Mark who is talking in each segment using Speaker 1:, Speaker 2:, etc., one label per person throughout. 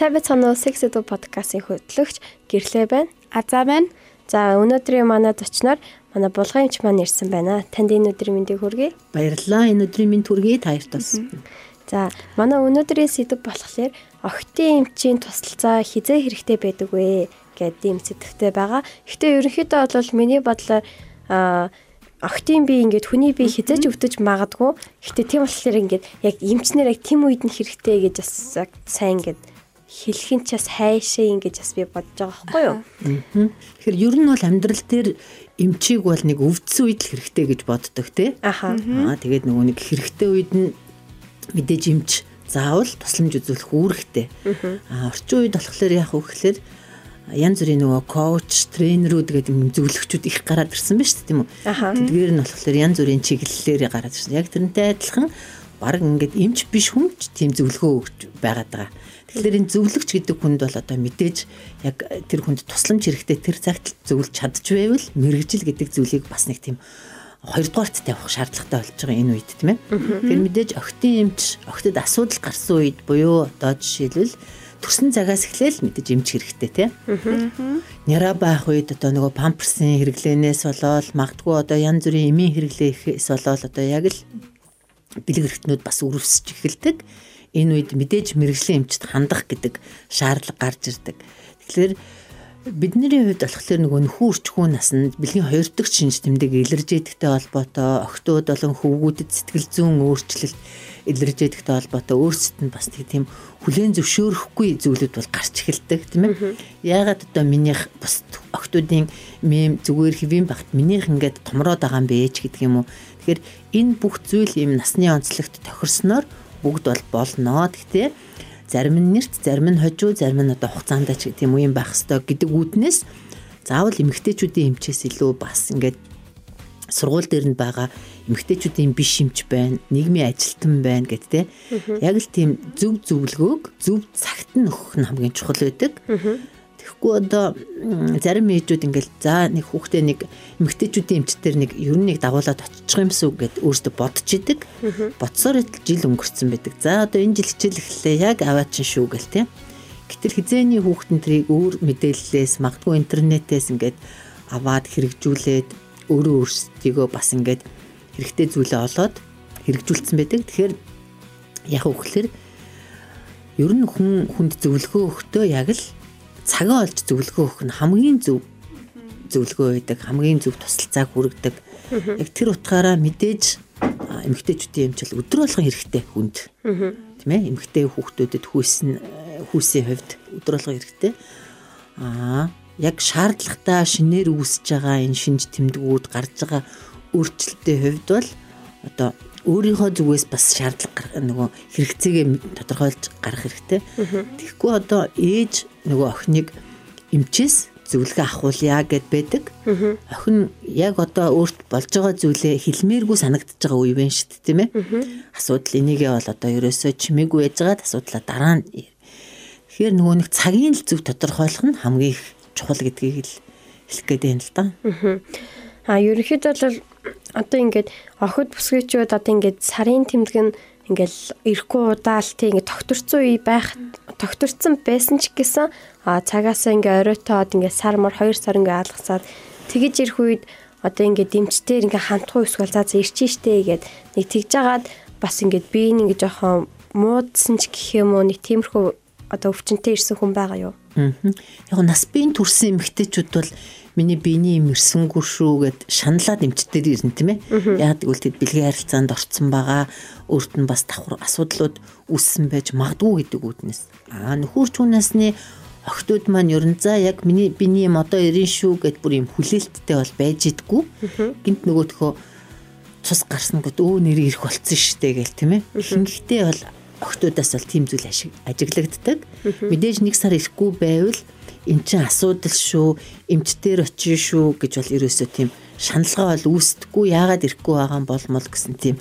Speaker 1: Сайн байцгаана уу Sex Edu podcast-ийн хөтлөгч гэрлээ байна.
Speaker 2: Азаа байна.
Speaker 1: За өнөөдрийн манай зочноор манай булган эмч маань ирсэн байна. Танд энэ өдрийн мэндийг хүргэе.
Speaker 3: Баярлалаа. Энэ өдрийн мэнд хүргэе таартаас.
Speaker 1: За манай өнөөдрийн сэдв болохоор охтын эмчийн тусалцаа хизээ хэрэгтэй байдаг вэ гэдэг ийм сэдвтэй байгаа. Гэтэ ерөнхийдөө бол миний бодлоор а охтын би ингээд хүний би хизээч өвдөж магадгүй. Гэтэ тийм болохоор ингээд яг эмчнэр яг тийм үед нь хэрэгтэй гэж бас сайн ингээд хэлхэн ч бас хайшаа ингэж бас би бодож байгаа байхгүй юу.
Speaker 3: Тэгэхээр ер нь бол амьдрал дээр эмчийг бол нэг өвдсөн үед л хэрэгтэй гэж боддог тий. Аа тэгээд нөгөө нэг хэрэгтэй үед нь мэдээж эмч заавал тусламж үзүүлэх үүрэгтэй. Аа орчин үед болохоор яах вэ гэхээр янз бүрийн нөгөө коуч, тренерүүд гэдэг зөвлөгчүүд их гараад ирсэн ба шүү дээ тийм үү. Тэдгээр нь болохоор янз бүрийн чиглэлээр гараад ирсэн. Яг тэрнтэй адилхан баг ингээд эмч биш хүн ч тийм зөвлөгөө өгч байгаад байгаа. Тэгэхээр энэ зөвлөгч гэдэг хүнд бол одоо мэдээж яг тэр хүнд тусламж хэрэгтэй тэр цагт зөвлөж чадж байвал мэрэгжил гэдэг зүйлийг бас нэг тийм хоёрдугаарт тавих шаардлагатай болж байгаа энэ үед тийм ээ. Тэгэхээр мэдээж охтын эмч охтод асуудал гарсан үед буюу одоо жишээлбэл төрсэн цагаас эхлээл мэдээж эмч хэрэгтэй тийм. Няра байх үед одоо нөгөө памперсын хэрэглэнээс болоод магадгүй одоо янз бүрийн эмийн хэрэглээхээс болоод одоо яг л бэлэг эрхтнүүд бас өрөвсөж эхэлдэг энэ үед мэдээж мэрэгжлийн эмчт хандах гэдэг шаардлага гарч ирдэг. Тэгэхээр бидний хувьд болохоор нөгөө нөхөрчхүү наснд бэлгийн хоёр дахь шинж тэмдэг илэржээдэгтэй холбоотой охтууд болон хөвгүүдэд сэтгэл зүйн өөрчлөлт илэржээдэгтэй холбоотой өөрсдөд нь бас тийм хүлээн зөвшөөрөхгүй зүйлүүд бол гарч эхэлдэг тийм ээ. Яагаад одоо минийх бас охтуудын мэм зүгээр хэвэн багт минийх ингээд томроод байгаа юм бэ ч гэдэг юм уу. Тэгэхээр энэ бүх зүйл ийм насны онцлогт тохирсноор бүгд бол болно. Гэхдээ зарим нь нэрт, зарим нь хожуу, зарим нь одоо хугацаанд ч тийм үеийн байх хэвээр гэдэг үүднээс заавал эмгтээчүүдийн эмчээс илүү бас ингээд сургууль дээр нь байгаа эмгтээчүүдийн биш юмч байна, нийгмийн ажилтан байна гэд тэ. Яг л тийм зөв зөвлөгөөг зөв цагт нь өгөх нь хамгийн чухал байдаг. Тэгэхгүй одоо зарим ээжүүд ингээл за нэг хүүхдээ нэг эмгтээчүүдийн эмчтэр нэг ер нь нэг дагуулад очих юмсуу гэд өөртөө бодож идэг. Бодсоор жил өнгөрцөн байдаг. За одоо энэ жил хичээл эхлэе яг аваад чин шүү гэл тээ. Гэтэл хизээний хүүхдэн трийг өөр мэдээллээс магадгүй интернетээс ингээд аваад хэрэгжүүлээд өөрөө өөрсдийгөө бас ингээд хэрэгтэй зүйлээ олоод хэрэгжүүлсэн байдаг. Тэгэхээр яг үгээр ер нь хүн хүнд зөвлөгөө өгтөө яг л цагаа олж зөвлөгөө өгөх нь хамгийн зөв зөвлөгөө байдаг, хамгийн зөв тусалцааг хүргэдэг. Яг тэр утгаараа мэдээж эмэгтэйчүүдийн эмчил өдөр болгон хэрэгтэй хүнд. Тийм ээ? Эмэгтэй хүүхдүүдэд хүүсэн хүүсийн хувьд өдөр болгон хэрэгтэй. Аа, яг шаардлагатай шинээр үүсэж байгаа энэ шинж тэмдгүүд гарч байгаа өөрчлөлтийн хувьд бол одоо өөрийнхөө зүгээс бас шаардлага нөгөө хэрэгцээгээ тодорхойлж гарах хэрэгтэй. Тэгэхгүй одоо ээж нөгөө охиныг эмчээс зөвлөгөө авахулъя гэд байдаг. Охин яг одоо өөрт болж байгаа зүйлээ хэлмээргүй санагдаж байгаа үе байна шүү дээ, тийм ээ. Асуудал энийгээ бол одоо ерөөсөө чимээгүй яжгаад асуудлаа дараа нь Тэгэхээр нөгөө нэг цагийн л зөв тодорхойлох нь хамгийн их чухал гэдгийг л хэлэх гээд байна л да.
Speaker 1: Аа ерөнхийдөө бол одоо ингээд охид бүсгүйчүүд одоо ингээд сарын тэмдэг нь ингээл ирэхгүй удаал тий ингээд тогтворцсон үе байх тогтворцсон байсан ч гэсэн цагаасаа ингээ оройтоод ингээ сар мар 2 сар ингээ алгасаад тэгэж ирэх үед одоо ингээ дэмжтээр ингээ хандхуу эсвэл за ирчээ штэ гэгээд нэг тэгж жагаад бас ингээ би нэг жоохон муудсан ч гэх юм уу нэг тиймэрхүү одоо өвчнөд ирсэн хүн байгаа юу?
Speaker 3: Аа. Яг нас биеийн төрсэн эмэгтэйчүүд бол миний биений юм ирсэнгүй шүү гэд шаналаад эмчтэр ирнэ тийм ээ. Яг тэгвэл тэд бэлгийн харилцаанд орцсон байгаа өөрт нь бас давхар асуудлууд үүссэн байж магадгүй гэдэг үднэс. Аа нөхөрч хүнээсний охтууд маань ер нь за яг миний биений юм одоо ирэн шүү гэд бүр юм хүлээлттэй бол байж идэггүй. Гинт нөгөөдхөө цус гарсан гэд өө нэр ирэх болцсон штэ гэл тийм ээ. Ихэнхдээ бол охтуудаас бол тийм зүйл ажиглагддаг. Мэдээж нэг сар ирэхгүй байвал эн чин асуудал шүү, эмчтэр очив шүү гэж бол ерөөсөө тийм шаналгаа бол үүсдэггүй. Яагаад ирэхгүй байгаа юм болмол гэсэн тийм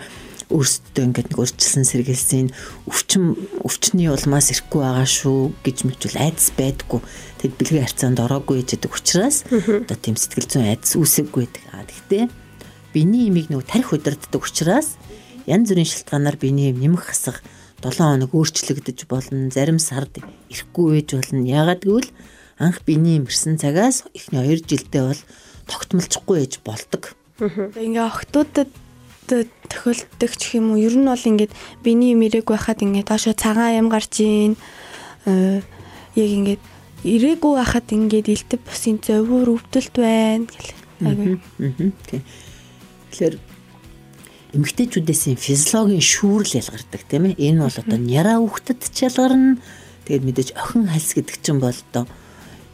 Speaker 3: өөрсдөө ингээд нэг урьдчилсан сэргэлсийн өвчин өвчний улмаас ирэхгүй байгаа шүү гэж мэтвэл айдас байдгүй. Тэгэд бэлгийн харьцаанд ороогүй гэдэг учраас одоо тийм сэтгэл зүйн айдас үүсэггүй байдаг. А тэгтээ биений имийг нөгөө тарих удирддаг учраас янз бүрийн шалтгаанаар биений им нэмэх хасах 7 хоног өөрчлөгдөж болно. Зарим сард ирэхгүй байж болно. Яагаад гэвэл анх биений им ирсэн цагаас эхний 2 жилдээ бол тогтмолцохгүй ээж болдог.
Speaker 4: Ингээ охтуудад тохиолддог ч юм уу ер нь бол ингээд биений мэрэг байхад ингээд доошо цагаан ям гарч ийн яг ингээд ирээгүй байхад ингээд элтэв бусын зовир өвдөлт байна гэл. Айгүй.
Speaker 3: Тэгэхээр эмгтээчүүдээс физиологийн шүүрл ялгардаг тийм ээ. Энэ бол одоо няра хүүхдэд ч ялгарна. Тэгээд мэдээж охин хальс гэдэг чинь бол одоо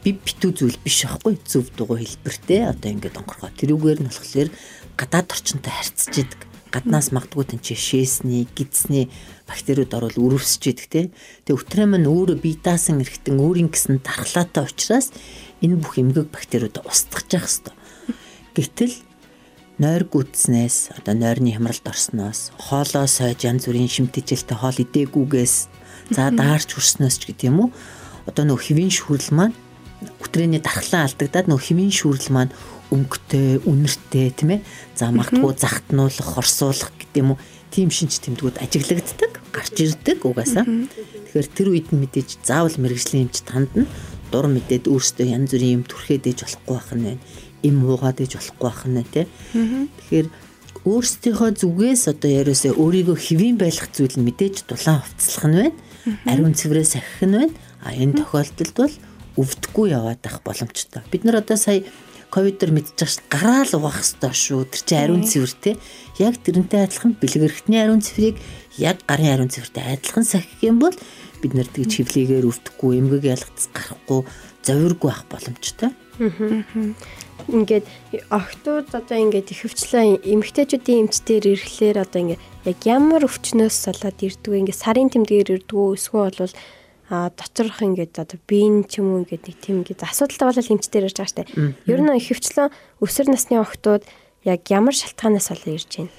Speaker 3: бив битүү зүйл биш аахгүй зөв дугуй хэлбэртэй одоо ингээд онгорхоо. Тэрүүгээр нь болохоор гадаад орчинтой харьцаж идэг. Гаднаас магадгүй тэн чи шээсний гидсний бактериуд орвол өрөвсөж идэг те тэгээ өтрөө маань өөрөө бие даасан эрэхтэн өөрийн гэсэн дархлаатай учраас энэ бүх эмгэг бактериуд устгах явах хэвээр гэтэл нойр гүйтснээс одоо нойрны хямралд орсноос хоолоо сойж янз бүрийн шимтгэлтэй хоол идээгүйгээс за даарч хүрснөөс ч гэдэг юм уу одоо нөх хэвийн шүрэл маань өтрээний дархлаа алдагдаад нөх хэвийн шүрэл маань өнгөтэй, үнэртэй тийм ээ. За магадгүй захтнуулах, хорсуулах гэдэг юм уу тийм шинж тэмдгүүд ажиглагддаг, гарч ирдэг угаасаа. Тэгэхээр тэр үед нь мэдээж заавал мэрэгжлийн эмч танд нь дур мэдээд өөрсдөө янз бүрийн юм түрхээд ээж болохгүй байх нь байна. Им уугаад ээж болохгүй байх нь тий. Тэгэхээр өөрсдийнхөө зүгээс одоо яриусаа өөрийгөө хэвийн байлгах зүйл нь мэдээж дулаан хувцлах нь байна. Ариун цэврээс ахих нь байна. А энэ тохиолдолд бол өвдөхгүй яваад байх боломжтой. Бид нар одоо сая ковидор мэдчих ш гараал угаах хэрэгтэй шүү. Тэр чинь ариун цэвэр те. Яг тэрнтэй адилхан бэлэг эрхтний ариун цэврийг яг гарын ариун цэвэртэй адилхан сахих юм бол бид нар тэгж хөвлөгээр өвдөхгүй, эмгэг ялгц гарахгүй, зовиргүй байх боломжтой.
Speaker 1: Ингээд охтууд одоо ингээд ихэвчлэн эмгтээчүүдийн эмчтэр ирэхлээр одоо ингээд яг ямар өвчнөөс ирдэг вэ? Ингээд сарын тэмдгээр ирдэг үү? Эсвэл бол а доторх ингээд одоо биен ч юм уу ингээд нэг тийм ингээд асуудалтай болол эмчтэр ирж байгаа штэ. Ер нь их хвчлэн өсвөр насны охтууд яг ямар шалтгаанаас болоо ирж байна?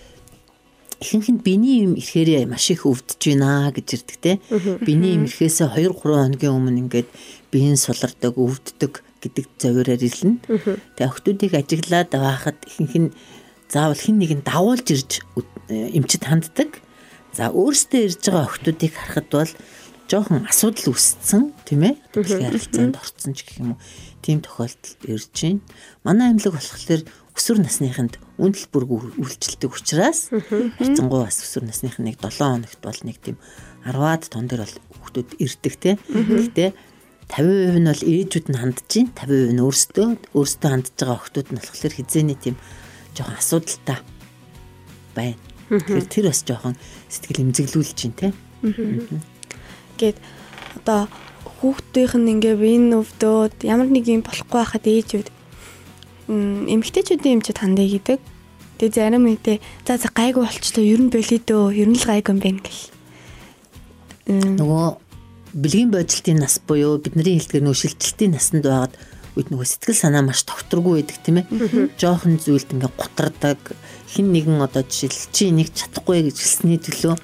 Speaker 3: Ихэнх нь биений юм ирэхээр маш их өвдөж байна гэж ирдэг те. Биений юм ирэхээс 2 3 хоногийн өмнө ингээд биеийн сулардаг, өвддөг гэдэг завираар ирлэн. Тэгээ охтуудыг ажиглаад байхад ихэнх нь заавал хин нэг нь давуулж ирж эмчит ханддаг. За өөрөөсөө ирж байгаа охтуудыг харахад бол жоохон асуудал үүссэн тийм ээ дэлхийн харилцаанд орцсон ч гэх юм уу тийм тохиолдолд ирж байна. Манай амьлаг болохоор өсвөр насныханд үндэл бүрг үйлчлдэг учраас хайцангуу бас өсвөр насных нэг 7 хоногт бол нэг тийм 10-аад тон дээр бол хүүхдүүд ирдэг те. Гэхдээ 50% нь бол ээжүүд нь хандж байна. 50% нь өөрсдөө өөрсдөө хандж байгаа охтууд нь болохоор хизээний тийм жоохон асуудалтай байна. Тэгэхээр тэр бас жоохон сэтгэл эмзэглүүлж байна те
Speaker 4: гээд одоо хүүхдийнх нь ингээ энэ өвдөөд ямар нэг юм болохгүй байхад ээжүүд эмэгтэйчүүдийн эмчэд хандаа гэдэг. Тэгээ зарим үедээ за за гайгүй болчлоо ер нь болио дөө ер нь л гайгүй юм байна гэл.
Speaker 3: Нөгөө бэлгийн бодлтын нас буюу бидний хэлдгээр нөгөө шилжилтийн насанд байгаад үед нөгөө сэтгэл санаа маш тогтворгүй байдаг тийм ээ. Жохон зүйлд ингээ гутардаг хин нэгэн одоо жишээл чи нэг чадахгүй гэж хэлсний төлөө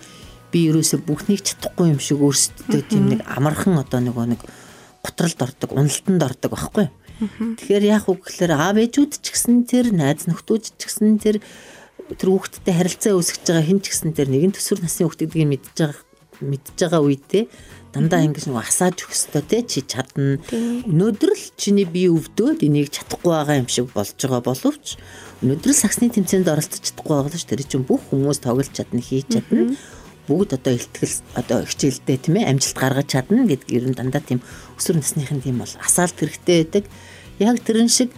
Speaker 3: би ерөөсө бүхнийг чадахгүй юм шиг өөрсдөө тийм нэг амархан одоо нөгөө нэг готролд ордог, уналтанд ордог байхгүй. Тэгэхээр яах вэ гэхээр аав ээжүүд ч гэсэн тэр найз нөхдүүд ч гэсэн тэр тэр хүүхдтэй харилцаа үүсгэж байгаа хэн ч гэсэн тэр нэгэн төсвөр насны хүүхд гэдгийг мэдж байгаа мэдж байгаа үедээ дандаа ингэж нэг асааж өгөх ёстой те чи чадна. Өнөөдөр л чиний бие өвдөөд энийг чадахгүй байгаа юм шиг болж байгаа боловч өнөөдөр л саксны тэмцээнд оролцож чадахгүй байгаа л ш тэр чинь бүх хүмүүс тоглож чадна хийж чадна. Бүгд одоо ихтгэл одоо хичээлдээ тийм ээ амжилт гаргаж чадна гэдэг ер нь дандаа тийм өсвөр насныхын тийм бол асаалт хэрэгтэй байдаг. Яг тэрэн шиг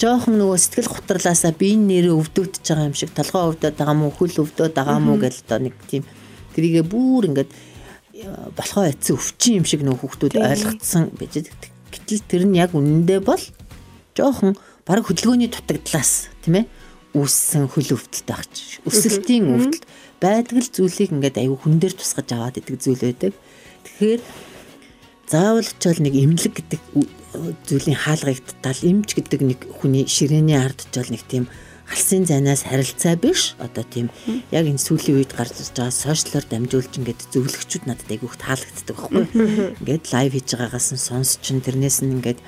Speaker 3: жоохон нөгөө сэтгэл гутралаасаа биеийн нэрээ өвдөгдөж байгаа юм шиг толгоо өвдөд байгаа мó хөл өвдөд байгаа мó гэж одоо нэг тийм тэрийгэ бүр ингээд болохоо эцэн өвчин юм шиг нөгөө хүүхдүүд ойлгоцсон байж гэтэл тэр нь яг үнэндээ бол жоохон баг хөдөлгөөний дутагдлаас тийм ээ үүссэн хөл өвдөлт байх ч өсөлтийн өвдөлт. Байдаг л зүйлийг ингээд аюу хүн дээр тусгаж аваад идэг зүйл байдаг. Тэгэхээр заавал бол нэг имлэг гэдэг зүйлийн хаалгыг тал имж гэдэг нэг хүний ширээний ард бол нэг тийм алсын зайнаас харилцаа биш. Одоо тийм яг энэ сүүлийн үед гарч ирж байгаа сошиалор дамжуулж ингээд зөвлөгчүүд надад айгүйх таалагддаг байхгүй. Ингээд лайв хийж байгаагаас нь сонсч тэрнээс нь ингээд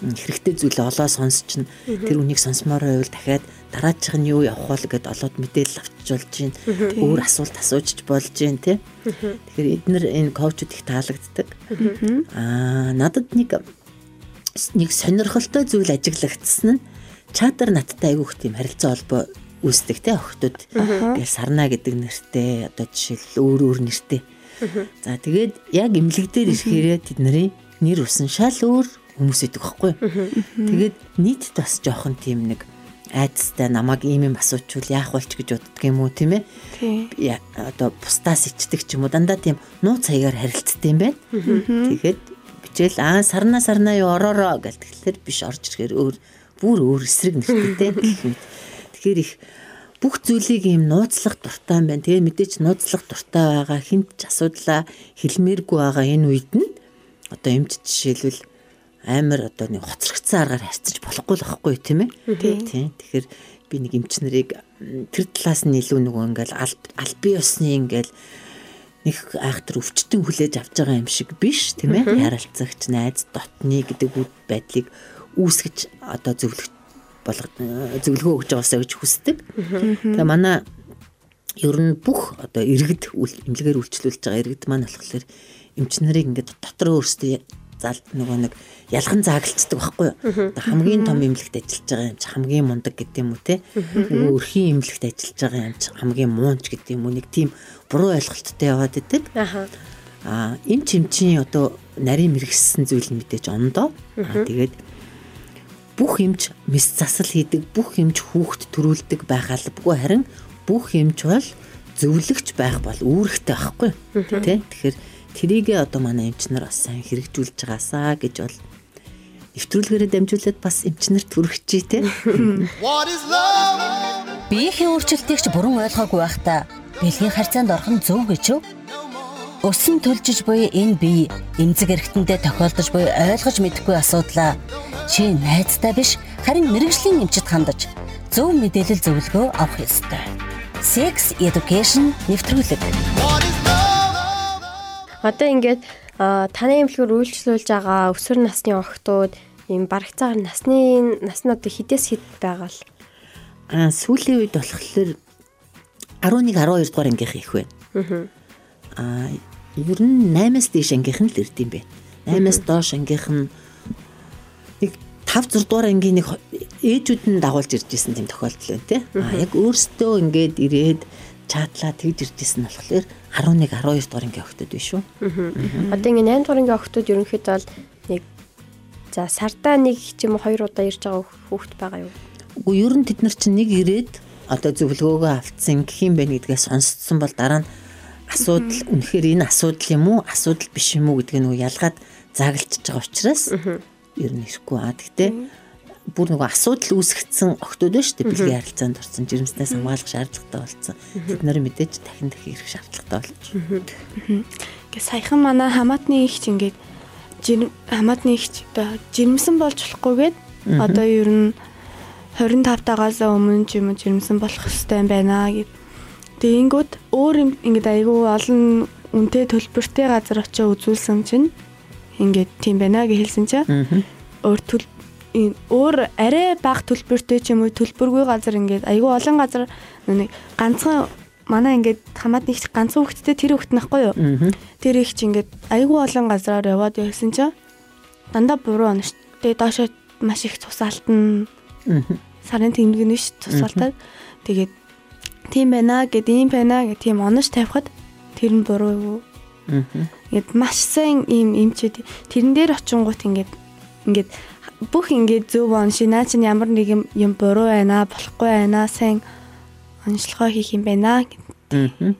Speaker 3: хэрэгтэй зүйлээ олоо сонсч нь тэр үнийг сонсмоор байвал дахиад дараачих нь юу явах бол гэд олоод мэдээлэл авчиж болж гин өөр асуулт асуужч болж гин тий Тэгэхээр эднэр энэ коучуд их таалагддаг. Аа надад нэг нэг сонирхолтой зүйл ажиглагдсан нь чатар надтай айгүйх тийм харилцаа холбоо үүсдэг те охтууд гэж сарна гэдэг нэртэй одоо жишээл өөр өөр нэртэй. За тэгээд яг имлэг дээр ирэхээрээ тэдний нэр усан шал өөр хүмүүс идэг байхгүй. Тэгээд нийт бас жоохон тийм нэг айдастай намайг ийм юм асуучвал яах болч гэж боддөг юм уу тийм ээ. Тийм. Одоо бусдаас ичдэг ч юм уу дандаа тийм нууц хаягаар харилцдаг юм байна. Тэгээд бичээл аа сарна сарна юу ороороо гэл тэгэхээр биш орж ирэхээр өөр бүр өөр эсрэг нэртэй гэх мэт. Тэгэхээр их бүх зүйлийг ийм нууцлах дуртай юм байна. Тэгээ мэдээч нууцлах дуртай байгаа хинт ч асуудлаа хэлмээргүй байгаа энэ үед нь одоо эмч жишээлбэл амар одоо нэг хоцрогдсон аргаар харьцаж болохгүй л байхгүй тийм ээ. Тийм. Тэгэхээр би нэг эмч нарыг тэр талаас нь илүү нөгөө ингээл аль бие усны ингээл нэг айхтар өвчтөн хүлээж авч байгаа юм шиг биш тийм ээ. Ярилцагч найз дотны гэдэг байдлыг үүсгэж одоо зөвлөх болго зөвлөгөө өгж байгаасаа гэж хүсдэг. Тэгээ манай ер нь бүх одоо иргэд эмнэлгээр үйлчлүүлж байгаа иргэд маань болохоор эмч нарыг ингээд дотор өөрсдөө зал нөгөө нэг ялган заагалцдаг байхгүй юу. Хамгийн том эмнэлэгт ажиллаж байгаа юм чи хамгийн мундаг гэдэг юм уу те. Нөгөө өрхийн эмнэлэгт ажиллаж байгаа юм чи хамгийн муунч гэдэг юм уу нэг тийм буруу ойлголттой яваад идэг. Аа эм чимчийн одоо нарийн мэрэгссэн зүйл мэдээж ондоо. Аа тэгээд бүх эмч мэс засал хийдэг, бүх эмч хүүхд төрүүлдэг байх албагүй харин бүх эмч бол зөвлөгч байх бол үүрэгтэй байхгүй тий. Тэгэхээр трийгээ одоо манай эмчнэр бас сайн хэрэгжүүлж байгаасаа гэж бол нэвтрүүлгээрээ дамжуулаад бас эмчнэр төрөгчий тий.
Speaker 2: Биеийн өөрчлөлтийг ч бүрэн ойлгоогүй байхдаа бэлгийн харьцаанд орох нь зөв гэж юу? Өсөн төлжиж буй энэ бие эмзэг эргэтэндээ тохиолдож буй ойлгож мэдэхгүй асуудлаа чи найзтай биш харин мэрэгжлийн эмчит хандаж зөв мэдээлэл зөвлөгөө авах ёстой. Sex Education нэвтрүүлэг.
Speaker 1: Одоо ингээд таны эмнэлгээр үйлчлүүлж байгаа өсвөр насны охтууд ийм барагцаагаар насны нас нь одоо хідээс хэд байгаа л
Speaker 3: аа сүүлийн үед болохоор 11 12 дугаар ангийнх их байна. Аа ер нь 8-аас дээш ангийнх нь л ирд юм бэ. 8-аас доош ангийнх нь нэг 5 6 дугаар ангийн нэг ээжүүд нь дагуулж ирж исэн тийм тохиолдол байна тий. А яг өөрсдөө ингээд ирээд чатлаа тэгж иржсэн болохоор 11 12 дугаар ангийн охтууд биш үү.
Speaker 1: Одоо ингээд 8 дугаар ангийн охтууд ерөнхийдөө бол нэг за сардаа нэг ч юм уу хоёр удаа ирж байгаа хүүхэд байгаа юу?
Speaker 3: Үгүй ер нь тэд нар чинь нэг ирээд одоо зөвлөгөөгөө авцсан гэх юм байна гэдгээ сонсцсон бол дараа нь асуудал үнэхээр энэ асуудал юм уу? Асуудал биш юм уу гэдгийг нөгөө ялгаад загалчж байгаа учраас ер нь ирэхгүй. Аа гэхдээ бүр нөгөө асуудал үүсгэсэн охтууд байна шүү дээ. Бэлгийн харилцаанд орсон жирэмснээс хамгаалах шаардлагатай болсон. Бид нарын мэдээж дахин дахин ирэх шаардлагатай болж.
Speaker 4: Ингээ саяхан манай хамаатны ихч ингээд хамаатны ихч одоо жирэмсэн болж болохгүйгээд одоо ер нь 25 тагаас өмнө ч юм уу жирэмсэн болох хэвээр байна гэд Тэгэнгүүт өөр ингээд айгүй олон үнэтэй төлбөртэй газар очиж үзүүлсэн чинь ингээд тийм байна гэж хэлсэн чинь. Өөр төл өөр арай бага төлбөртэй ч юм уу төлбөргүй газар ингээд айгүй олон газар нэг ганцхан манай ингээд хамаад нэг ганцхан хүүхэдтэй тэр хүүхэд нахгүй юу? Тэр их чи ингээд айгүй олон газараар яваад байсан чинь дандаа буруу оноо шүү дээ доошоо маш их цусаалтан сарын тэмдэг нь ш цусаалтаад тэгээд тийм байна гэд ийм байна гэх тийм онош тавихад тэр нь буруу юу. Ингээд маш сайн ийм эмчүүд тэрэн дээр очингууд ингээд ингээд бүх ингээд зөв онши наа чинь ямар нэг юм юм буруу байна болохгүй байна сайн онцлогоо хийх юм байна
Speaker 3: гэдэг.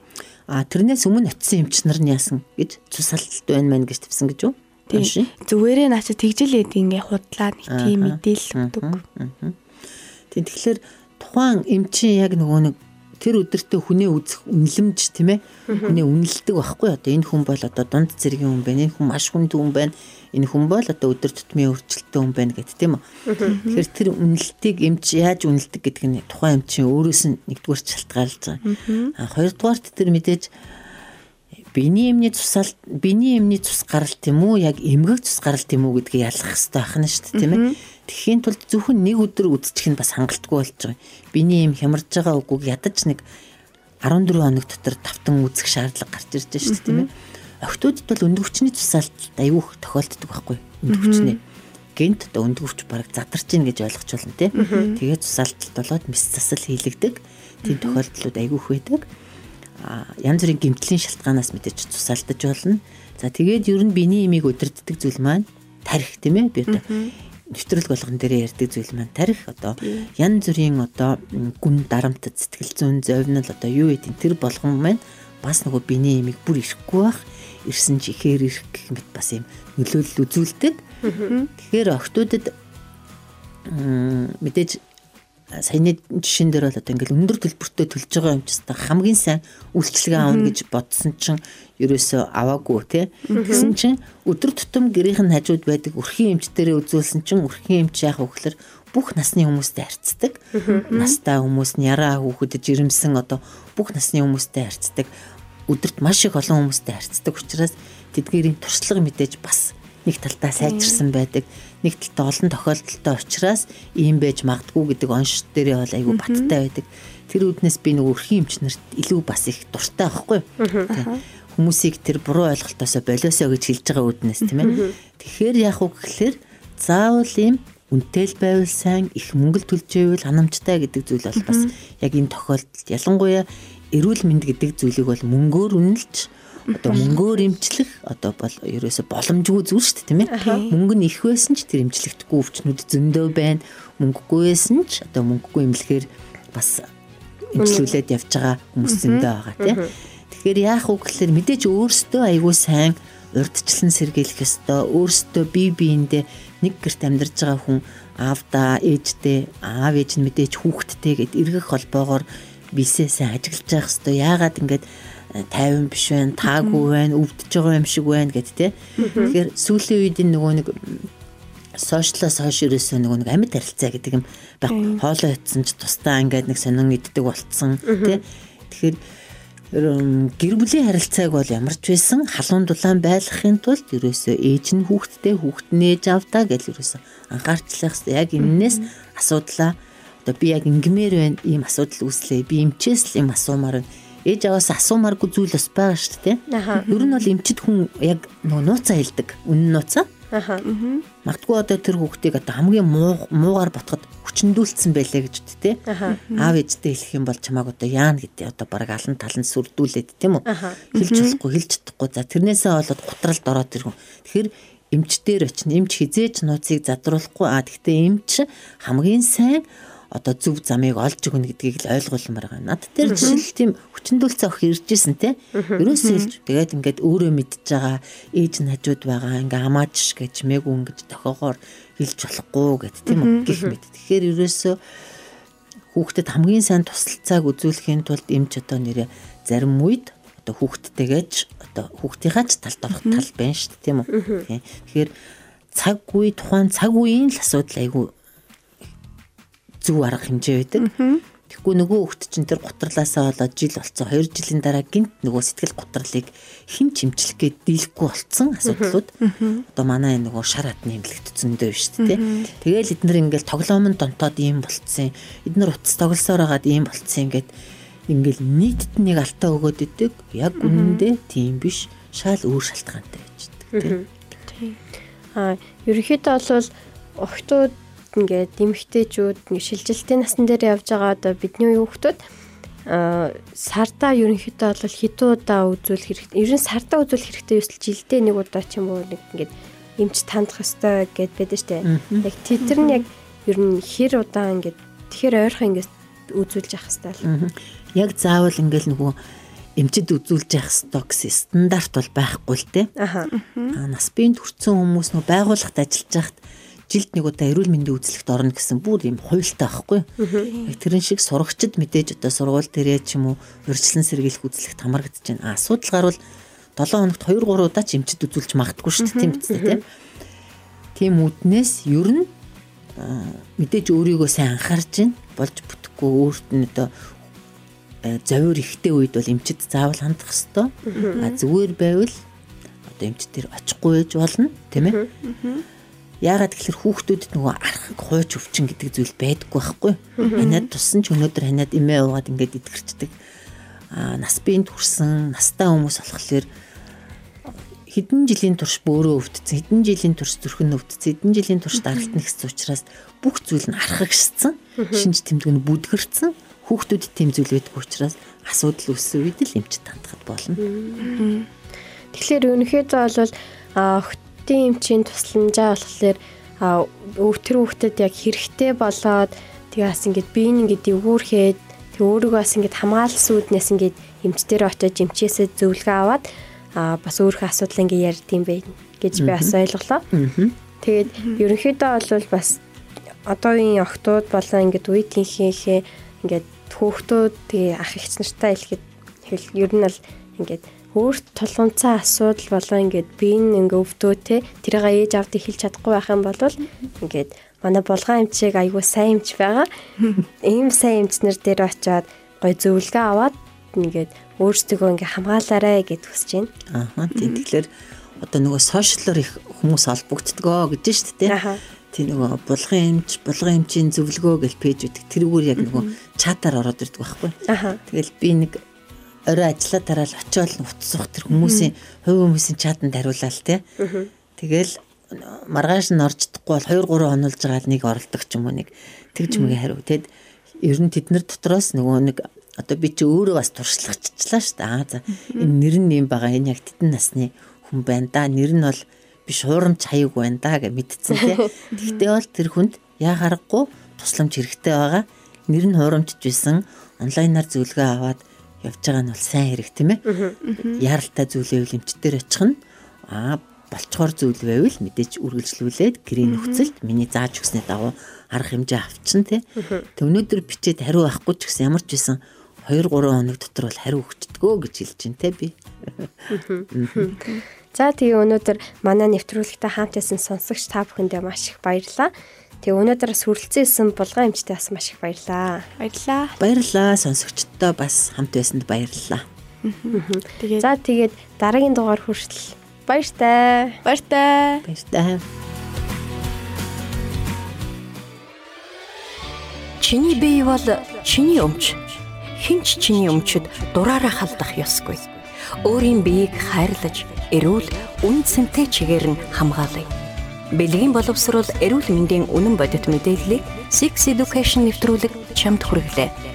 Speaker 3: А тэрнээс өмнө очисон эмч нар нь яасан гэж цусалт байна мэн гэж тавьсан гэж юу?
Speaker 4: Тийм. Зүгээрээ наач тэгжлээд ингээ худлаа нэг тийм мэдээлэл өгдөг.
Speaker 3: Тийм тэгэхээр тухайн эмчийн яг нөгөө нэг тэр өдөртөө хүнээ үзэх үнэлэмж тийм ээ? Хүнээ үнэлдэг байхгүй. Одоо энэ хүн бол одоо дунд зэргийн хүн байна энэ хүн маш хүнд хүн байна. Энэ хүн бол одоо өдөр тутмын өөрчлөлттэй хүн байна гэдэг тийм үү? Тэгэхээр тэр үнэлтийг эмч яаж үнэлдэг гэдэг нь тухайн эмчийн өөрөөс нь нэгдүгээр шалтгаалж байгаа. А хоёрдугаарт тэр мэдээж биений эмний цусаал биений эмний цус гаралт юм уу яг эмгэг цус гаралт юм уу гэдгийг ялах хэрэгтэй байх нь шүү дээ тийм ээ Тэхийн тулд зөвхөн нэг өдөр үзчих нь бас хангалтгүй болж байгаа. Биний юм хямарж байгаа үгүйг ядаж нэг 14 хоног дотор давтан үзэх шаардлага гарч ирж байна шүү дээ тийм ээ. Охтуудад бол өндөвчний тусаалтад аюух тохиолддог байхгүй. Өндөвчний гэнт одоо өндөвч баг задарч ийн гэж ойлгож байна тий. Тэгээд тусаалталт болоод мис засал хийлэгдэг. Тийм тохиолдлууд аюух байдаг янз бүрийн гэмтлийн шалтгаанаас мэдээж тусаалдаж болно. За тэгээд ер нь биений имийг өдөрддөг зүйл маань тарих тийм ээ би одоо нэвтрүүлэг болгон дээр ярьдаг зүйл маань тарих. Одоо янз бүрийн одоо гүн дарамтд сэтгэл зүйн зовнил одоо юу гэдэг тэр болгон маань бас нөгөө биений имийг бүр ирэхгүй бах ирсэн ч ихээр ирэх гэх мэт бас юм нөлөөлөл үзүүлдэг. Тэгэхээр охтуудад мэдээж саяны жишээн дээр бол одоо ингээл өндөр төлбөртэй төлж байгаа юм чинь хамгийн сайн үйлчлэгээ аавна гэж бодсон чинь ерөөсөө аваагүй тий. Тэгсэн чинь өдөр тутам гэрийнх нь хажууд байдаг өрхийн эмч дээрээ үзүүлсэн чинь өрхийн эмч яах вэ гэхээр бүх насны хүмүүстэй харьцдаг. Настай хүмүүс, няраа хүүхэд жирэмсэн одоо бүх насны хүмүүстэй харьцдаг. Өдөрт маш их олон хүмүүстэй харьцдаг учраас тэдгээрийн туршлага мэдээж бас нэг талтаа сайжирсан байдаг. Нэг талтаа олон тохиолдолтой учраас ийм байж магадгүй гэдэг онш дээрээ бол айгүй баттай байдаг. Тэр үднээс би нэг өрхийн эмч нарт илүү бас их дуртай байхгүй юу? Хүмүүсийг тэр буруу ойлголтоосоо болиосоо гэж хэлж байгаа үднээс тийм ээ. Тэгэхээр яг уу гэхэлэр заавал ийм үнэтэй байвал сайн их мөнгө төлж байвал ханамжтай гэдэг зүйл бол бас яг энэ тохиолдолд ялангуяа эрүүл мэнд гэдэг зүйлийг бол мөнгөөр үнэлж одоо мөнгөөр имчлэх одоо бол ерөөсө боломжгүй зүйл шүү дээ тийм ээ. Мөнгө нь их байсан ч тэр имчлэгдэхгүй өвчнүүд зөндөө байна. Мөнгөгүй байсан ч одоо мөнгөгүй имлэхээр бас имчлүүлээд явж байгаа хүмүүс зөндөө байгаа тийм. Тэгэхээр яах вэ гэхээр мэдээж өөрсдөө айгүй сайн урдчлан сэргийлэх ёстой. Өөрсдөө бие биендээ нэг гэрт амьдарч байгаа хүн аавда ээжтэй аав ээж нь мэдээж хүүхэдтэй гэд эргэх холбоогоор бисээ сайн ажиглаж явах ёстой. Яагаад ингэж тайван биш байна, таагүй байна, өвдөж байгаа юм шиг байна гэд тэ. Тэгэхээр сүүлийн үед энэ нөгөө нэг сошиалаас хойш ерөөсөө нөгөө нэг амьд харилцаа гэдэг юм баг. Хоолоо ятсан ч тусдаа ингээд нэг сонин иддэг болцсон тэ. Тэгэхээр гэр бүлийн харилцааг бол ямар ч байсан халуун дулаан байлгахын тулд ерөөсөө ээж нь хүүхэдтэй хүүхэд нь ээж авдаа гэж ерөөсөө анхаарчлах. Яг энэс асуудлаа одоо би яг ингэмээр байна ийм асуудал үүслээ. Би эмчээс л ийм асуумаар байна ээж аваас асуумааргүй зүйл бас байгаа шүү дээ. Ер нь бол эмчит хүн яг нөгөө нууцаа хэлдэг. Үнэн нууцаа. Аха. Магадгүй одоо тэр хүүхдийг одоо хамгийн муу муугаар ботход хүчндүүлсэн байлаа гэж үт тээ. Аав ээжтэй хэлэх юм бол чамааг одоо яана гэдэг одоо баг алан талан сүрдүүлээд тийм үү. Хэлж болохгүй хэлж чадахгүй. За тэрнээсээ болоод гутралд ороод иргэн. Тэгэхээр эмч дээр очно. Эмч хизээч нууцыг задруулахгүй. А тэгтээ эмч хамгийн сайн одоо зөв замыг олж өгнө гэдгийг л ойлгуулмаар байгаа. Над дээр жишээл тийм хүчндүүлцээ өх иржсэн те. Ерөөсөө хэлж тэгээд ингээд өөрөө мэдж байгаа ээж нь хажууд байгаа ингээ хамаач гэж мэгүү ингэж тохоогоор хэлж болохгүй гэд тийм үү гих мэд. Тэгэхээр ерөөсөө хүүхдэд хамгийн сайн тусалцааг үзүүлэхийн тулд эмч одоо нэрэ зарим үед одоо хүүхдтэйгээж одоо хүүхдийнхаа ч талд орох тал байна шүү дээ тийм үү. Тэгэхээр цаг үе тухайн цаг үеийн л асуудал айгүй зөв арга хэмжээ байдаг. Тэгэхгүй нөгөө хөлт чинь тэр гутралаасаа болоод жил болцсон 2 жилийн дараа гинт нөгөө сэтгэл гутралыг хэн чимчлэх гээд дийлэхгүй болцсон асуудлууд одоо манай нөгөө шар хатны эмнэлэгт зөндөө шүү дээ. Тэгээл эднэр ингээл тоглоомн донтоод ийм болцсон. Эднэр утас тоглосоор хагаад ийм болцсон ингээд ингээл нийтэд нэг алтаа өгөөд идэг. Яг үнэндээ тийм биш. Шал өөр шалтгаантай байж дээ. Тийм.
Speaker 1: Аа ерөнхийдөө бол охтууд ингээд эмэгтэйчүүд шилжилтийн насн дээр явж байгаа одоо бидний үеийн хүүхдүүд сарда ерөнхийдөө бол хитүү удаа үзүүлэх хэрэгтэй. Ер нь сарда үзүүлэх хэрэгтэй ёсл жилдээ нэг удаа ч юм уу нэг ингээд эмч тандах ёстой гэд байдаг штэ. Яг тэр нь яг ер нь хэр удаа ингээд тэгэхээр ойрхон ингээд үзүүлж явах хэрэгтэй л.
Speaker 3: Яг заавал ингээд нөгөө эмчэд үзүүлж явах ёстой гэсэн стандарт бол байхгүй л те. Аа. Нас биенд хүрсэн хүмүүс нөгөө байгууллагт ажиллаж байхад жилд нэг удаа эрүүл мэндийн үзлэгт орно гэсэн бүр юм хуйлтай байхгүй. Тэрэн шиг сурагчид мэдээж одоо сургууль дээрээ ч юм уу урьдчилан сэргийлэх үзлэгт хамрагдаж байна. Асуудал гарвал 7 хоногт 2 3 удаа ч эмчит үзүүлж магадгүй шүү дээ тийм биз дээ тийм. Тийм үднээс ер нь мэдээж өөрийгөө сайн анхаарч байна. Болж бүтэхгүй өөрт нь одоо зовир ихтэй үед бол эмчит заавал хандах хэвээр. А зүгээр байвал одоо эмчит дээр очихгүй байж болно тийм ээ. Яагаад гэхээр хүүхдүүдэд нөгөө архаг хууч өвчин гэдэг зүйл байдаггүй байхгүй. Ханаад туссан ч өнөөдөр ханаад имээ уугаад ингээд идгэрчдэг. Аа нас биенд хүрсэн настай хүмүүс болохоор хэдэн жилийн турш бөөрөө өвдсөн, хэдэн жилийн турш зүрхэн өвдсөн, хэдэн жилийн турш даралт нэгсэн учраас бүх зүйл нь архагшсан, шинж тэмдэг нь бүдгэрсэн. Хүүхдүүдэд тийм зүйл байдгүй учраас асуудал үүссэн үед л эмчит хандхад болно.
Speaker 1: Тэгэхээр ерөнхийдөө бол өвтийн эмчийн тусламжаа болохоор өвтөр хүүхдэд яг хэрэгтэй болоод тэгээс ингээд би ингээд өвгүүрхэд тэг өөрийгөө бас ингээд хамгаалсан үднээс ингээд эмчтэр очиж эмчээсээ зөвлөгөө аваад а бас өөрийнхөө асуудал ингээ ярьд юм бэ гэж би бас ойлголоо. Тэгээд ерөнхийдөө бол бас одоогийн охтууд болон ингээд үеийнхээ ингээд хүүхдүүд тэгээ ах эгч нартай хэлэхэд ер нь л ингээд өөрт тулгунцаа асуудал болоо ингээд би ингээ өвдөө те тэрийг ээж авдыг хэлж чадахгүй байх юм бол ингээд манай булгаан эмчийг айгүй сайн эмч байгаа. Ийм сайн эмчнэр дээр очиод гой зөвлөгөө аваад ингээд өөрсдөө ингээ хамгаалаарэ гэд хүсэж байна.
Speaker 3: Аа тийм тэгэхээр одоо нөгөө сошиалор их хүмүүс олбогддгоо гэж шүү дээ. Тийм нөгөө булган эмч, булган эмчийн зөвлөгөө гэл пэйж үүдэг. Тэрүүгээр яг нөгөө чатаар ороод ирдэг байхгүй. Тэгэл би нэг орой ажиллаа дараал очиод утсах тэр хүмүүсийн хувь хүмүүсийн чатанд хариулаа л тий. Тэгэл маргааш нь орждохгүй бол 2 3 онолж байгаа нэг оролдог ч юм уу нэг тэгж мөгийн хариу. Тэгэд ер нь тэд нар дотроос нөгөө нэг одоо би чи өөрөө бас туршлагачлаа шүү дээ. Аа за энэ нэр нь юм байгаа. Энэ яг тедэн насны хүн байна да. Нэр нь бол би шуурамч хаяг байна да гэж мэдсэн тий. Тэгтээ бол тэр хүнд яа харахгүй тусламж хэрэгтэй байгаа. Нэр нь хуурамчж байсан. Онлайнаар зөвлөгөө аваад явж байгаа нь бол сайн хэрэг тийм ээ. Яралтай зүйлээвэл эмчтэр очих нь аа болцохоор зүйл байвал мэдээж үргэлжлүүлээд гэрээ нөхцөлд миний зааж өгснээ дагуу арга хэмжээ авчин тий. Тэг өнөөдөр бичээд хариу авахгүй ч гэсэн ямар ч байсан 2 3 хоног дотор бол хариу өгчдгөө гэж хэлж байна те би.
Speaker 1: За тэгээ өнөөдөр манай нэвтрүүлэгтээ хамт байсан сонсогч та бүхэндээ маш их баярлалаа. Тэгээ өнөөдөр бас хүрэлцээсэн булган эмчтэй бас маш их баярлалаа.
Speaker 4: Баярлалаа.
Speaker 3: Баярлалаа сонсогчдоо бас хамт байсанд баярлалаа.
Speaker 1: Тэгээд за тэгээд дараагийн дугаар хүртэл баяртай.
Speaker 4: Баяртай.
Speaker 3: Баяртай.
Speaker 2: Чиний бие бол чиний өмч хинч чиний өмчөд дураараа халдах ёсгүй. Өөрийн биеийг хайрлаж, эрүүл, үн цэнтэй чигээр нь хамгаалъя. Бэлгийн боловсрол эрүүл мэндийн үнэн бодит мэдээллийг Six Education нэвтрүүлэг чамд хүргэлээ.